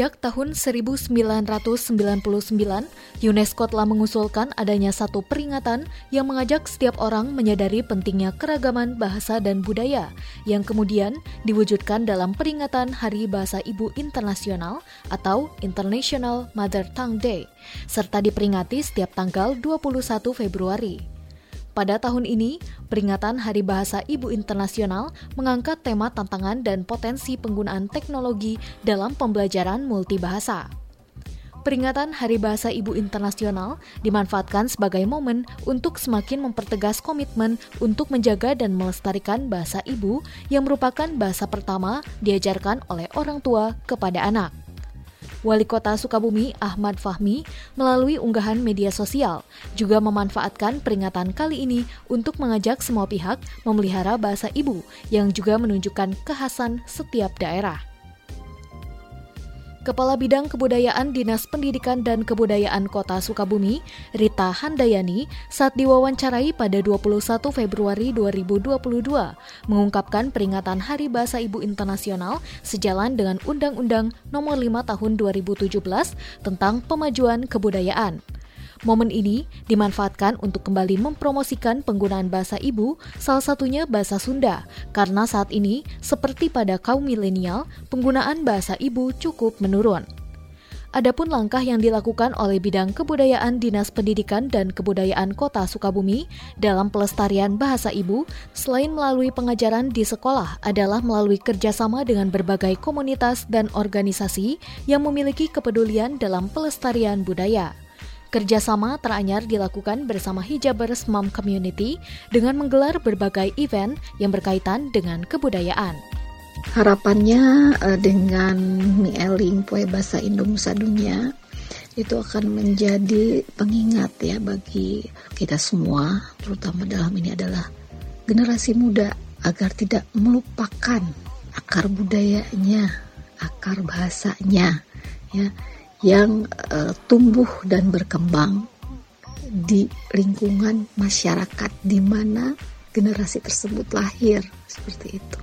Sejak tahun 1999, UNESCO telah mengusulkan adanya satu peringatan yang mengajak setiap orang menyadari pentingnya keragaman bahasa dan budaya, yang kemudian diwujudkan dalam peringatan Hari Bahasa Ibu Internasional atau International Mother Tongue Day, serta diperingati setiap tanggal 21 Februari. Pada tahun ini, peringatan Hari Bahasa Ibu Internasional mengangkat tema tantangan dan potensi penggunaan teknologi dalam pembelajaran multibahasa. Peringatan Hari Bahasa Ibu Internasional dimanfaatkan sebagai momen untuk semakin mempertegas komitmen untuk menjaga dan melestarikan bahasa ibu yang merupakan bahasa pertama diajarkan oleh orang tua kepada anak. Wali Kota Sukabumi Ahmad Fahmi melalui unggahan media sosial juga memanfaatkan peringatan kali ini untuk mengajak semua pihak memelihara bahasa ibu yang juga menunjukkan kekhasan setiap daerah. Kepala Bidang Kebudayaan Dinas Pendidikan dan Kebudayaan Kota Sukabumi, Rita Handayani, saat diwawancarai pada 21 Februari 2022, mengungkapkan peringatan Hari Bahasa Ibu Internasional sejalan dengan Undang-Undang Nomor 5 Tahun 2017 tentang Pemajuan Kebudayaan. Momen ini dimanfaatkan untuk kembali mempromosikan penggunaan bahasa ibu, salah satunya bahasa Sunda, karena saat ini, seperti pada kaum milenial, penggunaan bahasa ibu cukup menurun. Adapun langkah yang dilakukan oleh bidang kebudayaan Dinas Pendidikan dan Kebudayaan Kota Sukabumi dalam pelestarian bahasa ibu, selain melalui pengajaran di sekolah, adalah melalui kerjasama dengan berbagai komunitas dan organisasi yang memiliki kepedulian dalam pelestarian budaya. Kerjasama teranyar dilakukan bersama Hijabers Mom Community dengan menggelar berbagai event yang berkaitan dengan kebudayaan. Harapannya eh, dengan Mieling Poe Bahasa Indonesia Dunia itu akan menjadi pengingat ya bagi kita semua, terutama dalam ini adalah generasi muda agar tidak melupakan akar budayanya, akar bahasanya ya yang uh, tumbuh dan berkembang di lingkungan masyarakat di mana generasi tersebut lahir seperti itu.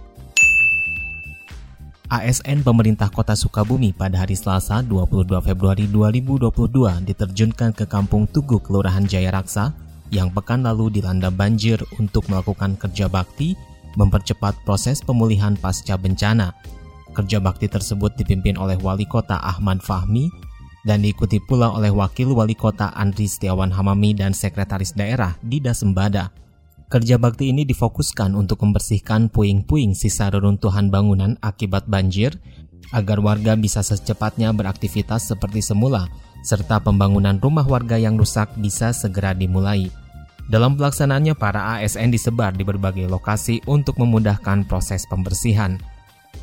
ASN pemerintah kota Sukabumi pada hari Selasa 22 Februari 2022 diterjunkan ke Kampung Tugu Kelurahan Jaya Raksa yang pekan lalu dilanda banjir untuk melakukan kerja bakti mempercepat proses pemulihan pasca bencana. Kerja bakti tersebut dipimpin oleh Wali Kota Ahmad Fahmi dan diikuti pula oleh Wakil Wali Kota Andri Setiawan Hamami dan Sekretaris Daerah Dida Sembada. Kerja bakti ini difokuskan untuk membersihkan puing-puing sisa reruntuhan bangunan akibat banjir agar warga bisa secepatnya beraktivitas seperti semula, serta pembangunan rumah warga yang rusak bisa segera dimulai. Dalam pelaksanaannya, para ASN disebar di berbagai lokasi untuk memudahkan proses pembersihan.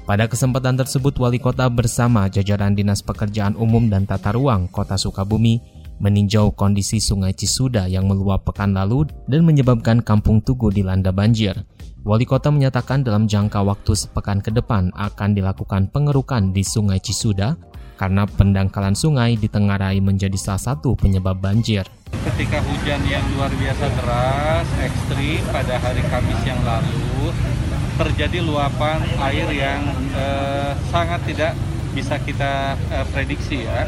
Pada kesempatan tersebut, Wali Kota bersama jajaran Dinas Pekerjaan Umum dan Tata Ruang Kota Sukabumi meninjau kondisi Sungai Cisuda yang meluap pekan lalu dan menyebabkan Kampung Tugu dilanda banjir. Wali Kota menyatakan dalam jangka waktu sepekan ke depan akan dilakukan pengerukan di Sungai Cisuda karena pendangkalan sungai ditengarai menjadi salah satu penyebab banjir. Ketika hujan yang luar biasa deras, ekstrim pada hari Kamis yang lalu, terjadi luapan air yang eh, sangat tidak bisa kita eh, prediksi ya.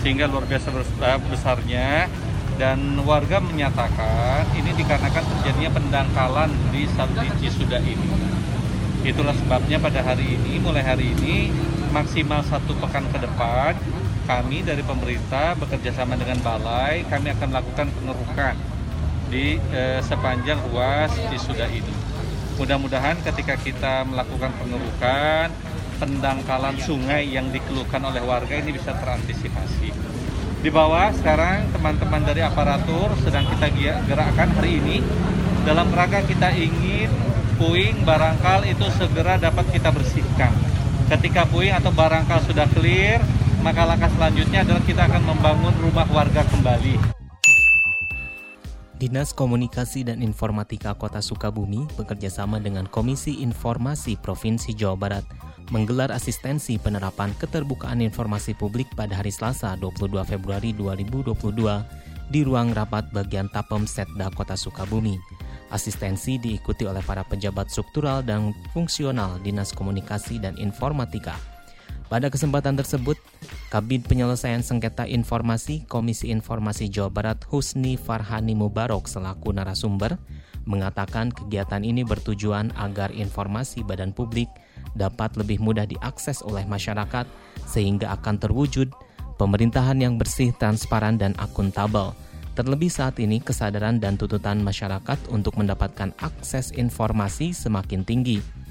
Sehingga luar biasa eh, besarnya. Dan warga menyatakan ini dikarenakan terjadinya pendangkalan di Sabdi Cisuda ini. Itulah sebabnya pada hari ini mulai hari ini maksimal satu pekan ke depan kami dari pemerintah bekerja sama dengan balai kami akan melakukan pengerukan di eh, sepanjang ruas Cisuda ini Mudah-mudahan ketika kita melakukan pengerukan, pendangkalan sungai yang dikeluhkan oleh warga ini bisa terantisipasi. Di bawah sekarang teman-teman dari aparatur sedang kita gerakkan hari ini dalam rangka kita ingin puing barangkal itu segera dapat kita bersihkan. Ketika puing atau barangkal sudah clear, maka langkah selanjutnya adalah kita akan membangun rumah warga kembali. Dinas Komunikasi dan Informatika Kota Sukabumi bekerjasama dengan Komisi Informasi Provinsi Jawa Barat menggelar asistensi penerapan keterbukaan informasi publik pada hari Selasa 22 Februari 2022 di ruang rapat bagian Tapem Setda Kota Sukabumi. Asistensi diikuti oleh para pejabat struktural dan fungsional Dinas Komunikasi dan Informatika pada kesempatan tersebut, Kabin Penyelesaian Sengketa Informasi Komisi Informasi Jawa Barat Husni Farhani Mubarok selaku narasumber mengatakan kegiatan ini bertujuan agar informasi badan publik dapat lebih mudah diakses oleh masyarakat sehingga akan terwujud pemerintahan yang bersih, transparan, dan akuntabel. Terlebih saat ini kesadaran dan tuntutan masyarakat untuk mendapatkan akses informasi semakin tinggi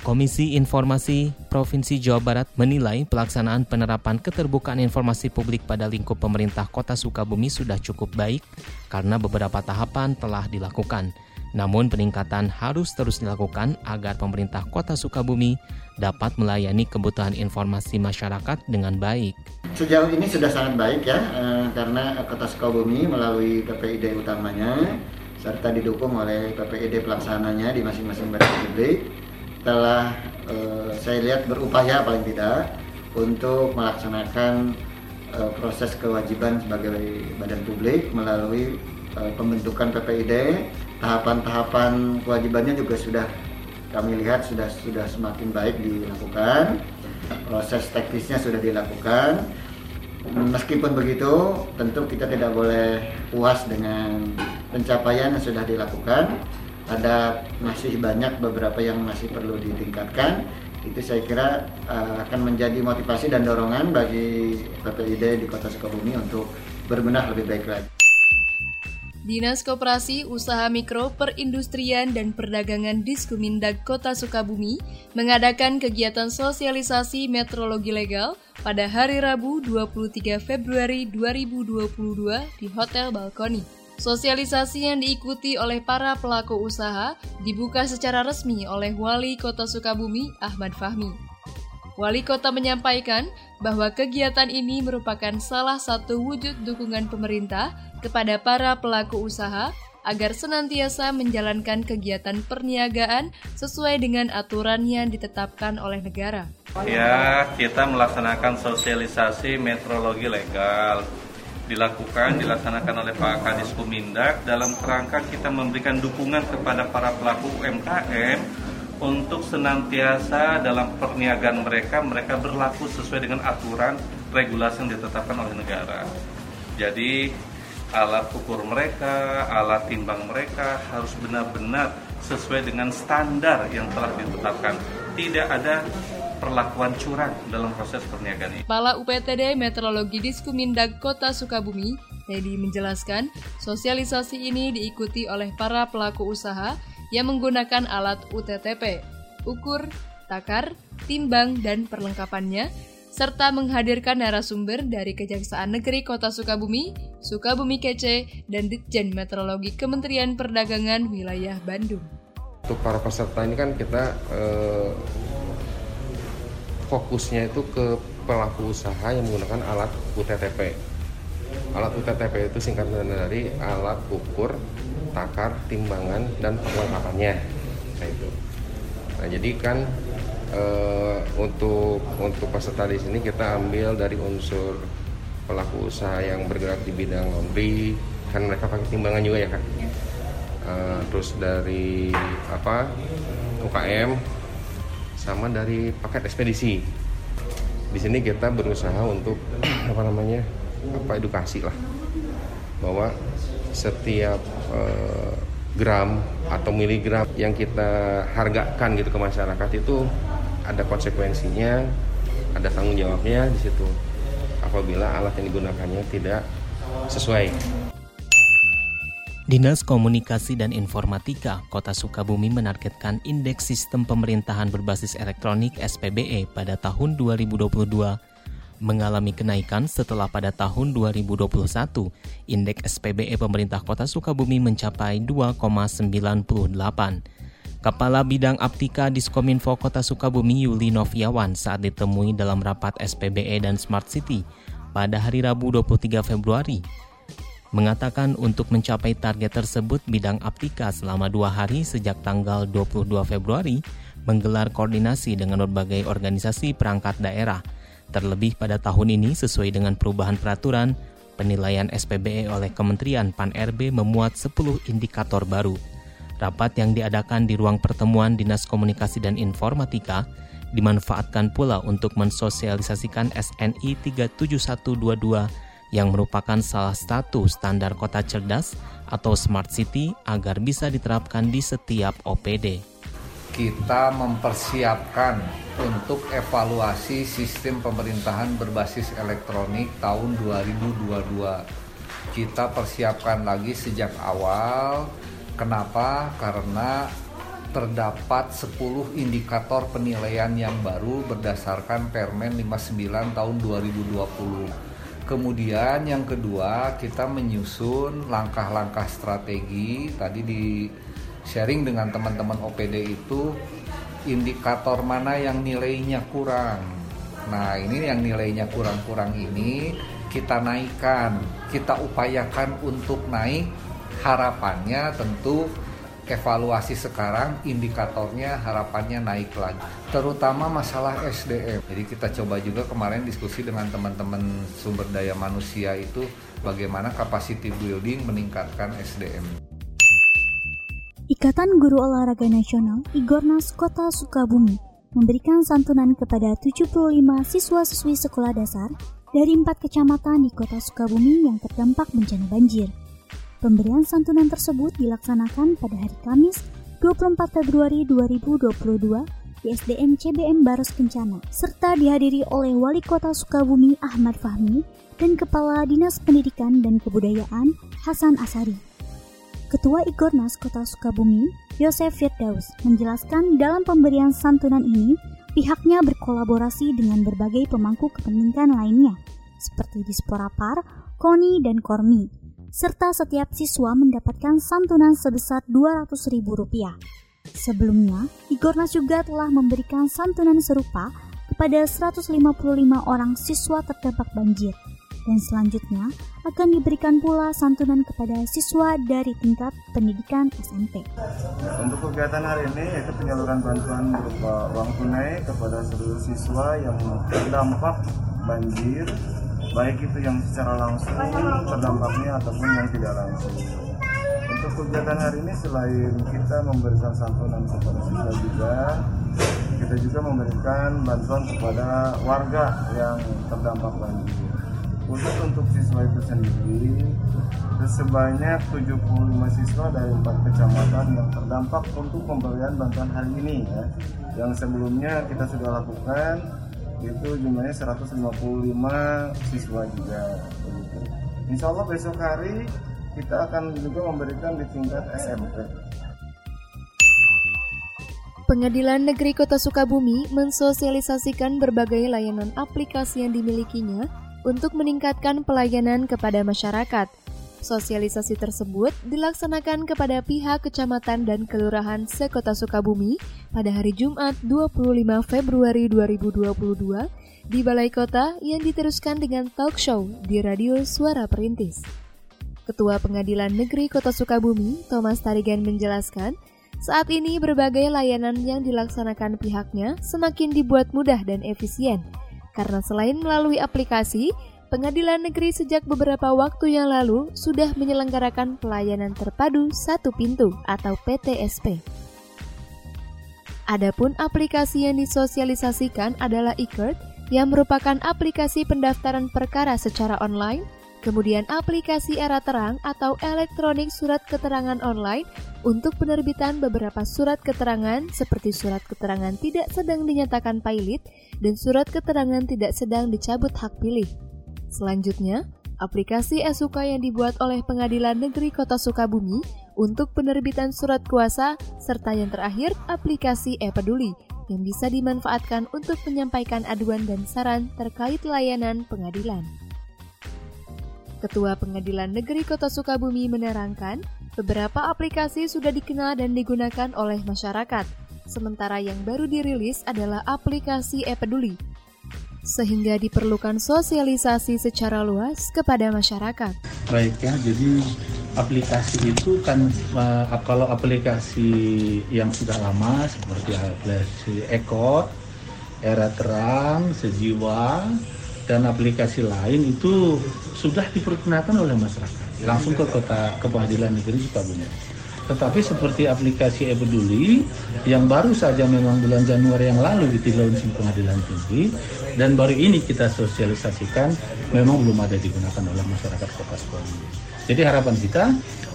Komisi Informasi Provinsi Jawa Barat menilai pelaksanaan penerapan keterbukaan informasi publik pada lingkup pemerintah Kota Sukabumi sudah cukup baik karena beberapa tahapan telah dilakukan. Namun peningkatan harus terus dilakukan agar pemerintah Kota Sukabumi dapat melayani kebutuhan informasi masyarakat dengan baik. Sejauh ini sudah sangat baik ya, eh, karena Kota Sukabumi melalui PPID utamanya serta didukung oleh PPID pelaksananya di masing-masing badan publik telah uh, saya lihat berupaya paling tidak untuk melaksanakan uh, proses kewajiban sebagai badan publik melalui uh, pembentukan PPID tahapan-tahapan kewajibannya juga sudah kami lihat sudah sudah semakin baik dilakukan. Proses teknisnya sudah dilakukan. Meskipun begitu tentu kita tidak boleh puas dengan pencapaian yang sudah dilakukan ada masih banyak beberapa yang masih perlu ditingkatkan itu saya kira uh, akan menjadi motivasi dan dorongan bagi PPID di Kota Sukabumi untuk berbenah lebih baik lagi. Dinas Koperasi, Usaha Mikro, Perindustrian, dan Perdagangan Diskumindag Kota Sukabumi mengadakan kegiatan sosialisasi metrologi legal pada hari Rabu 23 Februari 2022 di Hotel Balkoni. Sosialisasi yang diikuti oleh para pelaku usaha dibuka secara resmi oleh Wali Kota Sukabumi, Ahmad Fahmi. Wali Kota menyampaikan bahwa kegiatan ini merupakan salah satu wujud dukungan pemerintah kepada para pelaku usaha agar senantiasa menjalankan kegiatan perniagaan sesuai dengan aturan yang ditetapkan oleh negara. Ya, kita melaksanakan sosialisasi metrologi legal dilakukan dilaksanakan oleh Pak Kadis Kumindak dalam kerangka kita memberikan dukungan kepada para pelaku UMKM untuk senantiasa dalam perniagaan mereka mereka berlaku sesuai dengan aturan regulasi yang ditetapkan oleh negara. Jadi alat ukur mereka, alat timbang mereka harus benar-benar sesuai dengan standar yang telah ditetapkan. Tidak ada perlakuan curang dalam proses perniagaan ini. Kepala UPTD Meteorologi Diskumindag Kota Sukabumi, Teddy menjelaskan, sosialisasi ini diikuti oleh para pelaku usaha yang menggunakan alat UTTP, ukur, takar, timbang, dan perlengkapannya, serta menghadirkan narasumber dari Kejaksaan Negeri Kota Sukabumi, Sukabumi Kece, dan Ditjen Meteorologi Kementerian Perdagangan Wilayah Bandung. Untuk para peserta ini kan kita eh, fokusnya itu ke pelaku usaha yang menggunakan alat UTTP. Alat UTTP itu singkatan dari alat ukur, takar, timbangan, dan perlengkapannya. Nah itu. Nah jadi kan e, untuk untuk peserta di sini kita ambil dari unsur pelaku usaha yang bergerak di bidang laundry, kan mereka pakai timbangan juga ya kan. E, terus dari apa UKM sama dari paket ekspedisi. Di sini kita berusaha untuk apa namanya apa edukasi lah bahwa setiap eh, gram atau miligram yang kita hargakan gitu ke masyarakat itu ada konsekuensinya, ada tanggung jawabnya di situ. Apabila alat yang digunakannya tidak sesuai. Dinas Komunikasi dan Informatika Kota Sukabumi menargetkan indeks sistem pemerintahan berbasis elektronik SPBE pada tahun 2022 mengalami kenaikan setelah pada tahun 2021 indeks SPBE pemerintah Kota Sukabumi mencapai 2,98. Kepala Bidang Aptika Diskominfo Kota Sukabumi Yuli Noviawan saat ditemui dalam rapat SPBE dan Smart City pada hari Rabu 23 Februari mengatakan untuk mencapai target tersebut bidang Aptika selama dua hari sejak tanggal 22 Februari menggelar koordinasi dengan berbagai organisasi perangkat daerah. Terlebih pada tahun ini sesuai dengan perubahan peraturan, penilaian SPBE oleh Kementerian Pan-RB memuat 10 indikator baru. Rapat yang diadakan di ruang pertemuan Dinas Komunikasi dan Informatika dimanfaatkan pula untuk mensosialisasikan SNI 37122 yang merupakan salah satu standar kota cerdas atau smart city agar bisa diterapkan di setiap OPD. Kita mempersiapkan untuk evaluasi sistem pemerintahan berbasis elektronik tahun 2022. Kita persiapkan lagi sejak awal. Kenapa? Karena terdapat 10 indikator penilaian yang baru berdasarkan Permen 59 tahun 2020. Kemudian yang kedua kita menyusun langkah-langkah strategi tadi di sharing dengan teman-teman OPD itu indikator mana yang nilainya kurang. Nah, ini yang nilainya kurang-kurang ini kita naikkan, kita upayakan untuk naik. Harapannya tentu evaluasi sekarang indikatornya harapannya naik lagi. Terutama masalah SDM jadi kita coba juga kemarin diskusi dengan teman-teman sumber daya manusia itu bagaimana capacity building meningkatkan SDM Ikatan Guru Olahraga Nasional Igornas Kota Sukabumi memberikan santunan kepada 75 siswa-siswi sekolah dasar dari empat kecamatan di kota Sukabumi yang terdampak bencana banjir. Pemberian santunan tersebut dilaksanakan pada hari Kamis 24 Februari 2022 di SDN CBM Baros Kencana, serta dihadiri oleh Wali Kota Sukabumi Ahmad Fahmi dan Kepala Dinas Pendidikan dan Kebudayaan Hasan Asari. Ketua Igornas Kota Sukabumi, Yosef Firdaus, menjelaskan dalam pemberian santunan ini, pihaknya berkolaborasi dengan berbagai pemangku kepentingan lainnya, seperti Disporapar, KONI, dan KORMI, serta setiap siswa mendapatkan santunan sebesar Rp200.000. Sebelumnya, Igornas juga telah memberikan santunan serupa kepada 155 orang siswa terdampak banjir dan selanjutnya akan diberikan pula santunan kepada siswa dari tingkat pendidikan SMP. Untuk kegiatan hari ini yaitu penyaluran bantuan berupa uang tunai kepada seluruh siswa yang terdampak banjir baik itu yang secara langsung terdampaknya ataupun yang tidak langsung. Untuk kegiatan hari ini selain kita memberikan santunan kepada siswa juga, kita juga memberikan bantuan kepada warga yang terdampak banjir. Khusus untuk siswa itu sendiri, sebanyak 75 siswa dari empat kecamatan yang terdampak untuk pemberian bantuan hari ini ya. Yang sebelumnya kita sudah lakukan itu jumlahnya 155 siswa juga begitu. Insya Allah besok hari kita akan juga memberikan di tingkat SMP. Pengadilan Negeri Kota Sukabumi mensosialisasikan berbagai layanan aplikasi yang dimilikinya untuk meningkatkan pelayanan kepada masyarakat Sosialisasi tersebut dilaksanakan kepada pihak kecamatan dan kelurahan sekota Sukabumi pada hari Jumat 25 Februari 2022 di Balai Kota yang diteruskan dengan talk show di Radio Suara Perintis. Ketua Pengadilan Negeri Kota Sukabumi, Thomas Tarigan menjelaskan, saat ini berbagai layanan yang dilaksanakan pihaknya semakin dibuat mudah dan efisien, karena selain melalui aplikasi, Pengadilan Negeri sejak beberapa waktu yang lalu sudah menyelenggarakan pelayanan terpadu satu pintu atau PTSP. Adapun aplikasi yang disosialisasikan adalah eCourt yang merupakan aplikasi pendaftaran perkara secara online, kemudian aplikasi era terang atau elektronik surat keterangan online untuk penerbitan beberapa surat keterangan seperti surat keterangan tidak sedang dinyatakan pilot dan surat keterangan tidak sedang dicabut hak pilih. Selanjutnya, aplikasi SUK yang dibuat oleh Pengadilan Negeri Kota Sukabumi untuk penerbitan surat kuasa, serta yang terakhir aplikasi e-peduli yang bisa dimanfaatkan untuk menyampaikan aduan dan saran terkait layanan pengadilan. Ketua Pengadilan Negeri Kota Sukabumi menerangkan, beberapa aplikasi sudah dikenal dan digunakan oleh masyarakat, sementara yang baru dirilis adalah aplikasi e-peduli sehingga diperlukan sosialisasi secara luas kepada masyarakat. Baik ya, jadi aplikasi itu kan uh, kalau aplikasi yang sudah lama seperti aplikasi Eko, Era Terang, Sejiwa, dan aplikasi lain itu sudah dipergunakan oleh masyarakat langsung ke kota ke pengadilan negeri Sukabumi. Tetapi seperti aplikasi e-peduli yang baru saja memang bulan Januari yang lalu di launching pengadilan tinggi dan baru ini kita sosialisasikan memang belum ada digunakan oleh masyarakat kota Sukabumi. Jadi harapan kita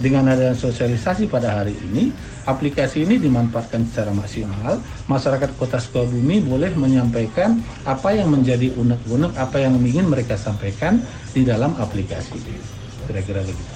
dengan adanya sosialisasi pada hari ini, aplikasi ini dimanfaatkan secara maksimal. Masyarakat Kota Sukabumi boleh menyampaikan apa yang menjadi unek-unek, apa yang ingin mereka sampaikan di dalam aplikasi. Kira-kira begitu.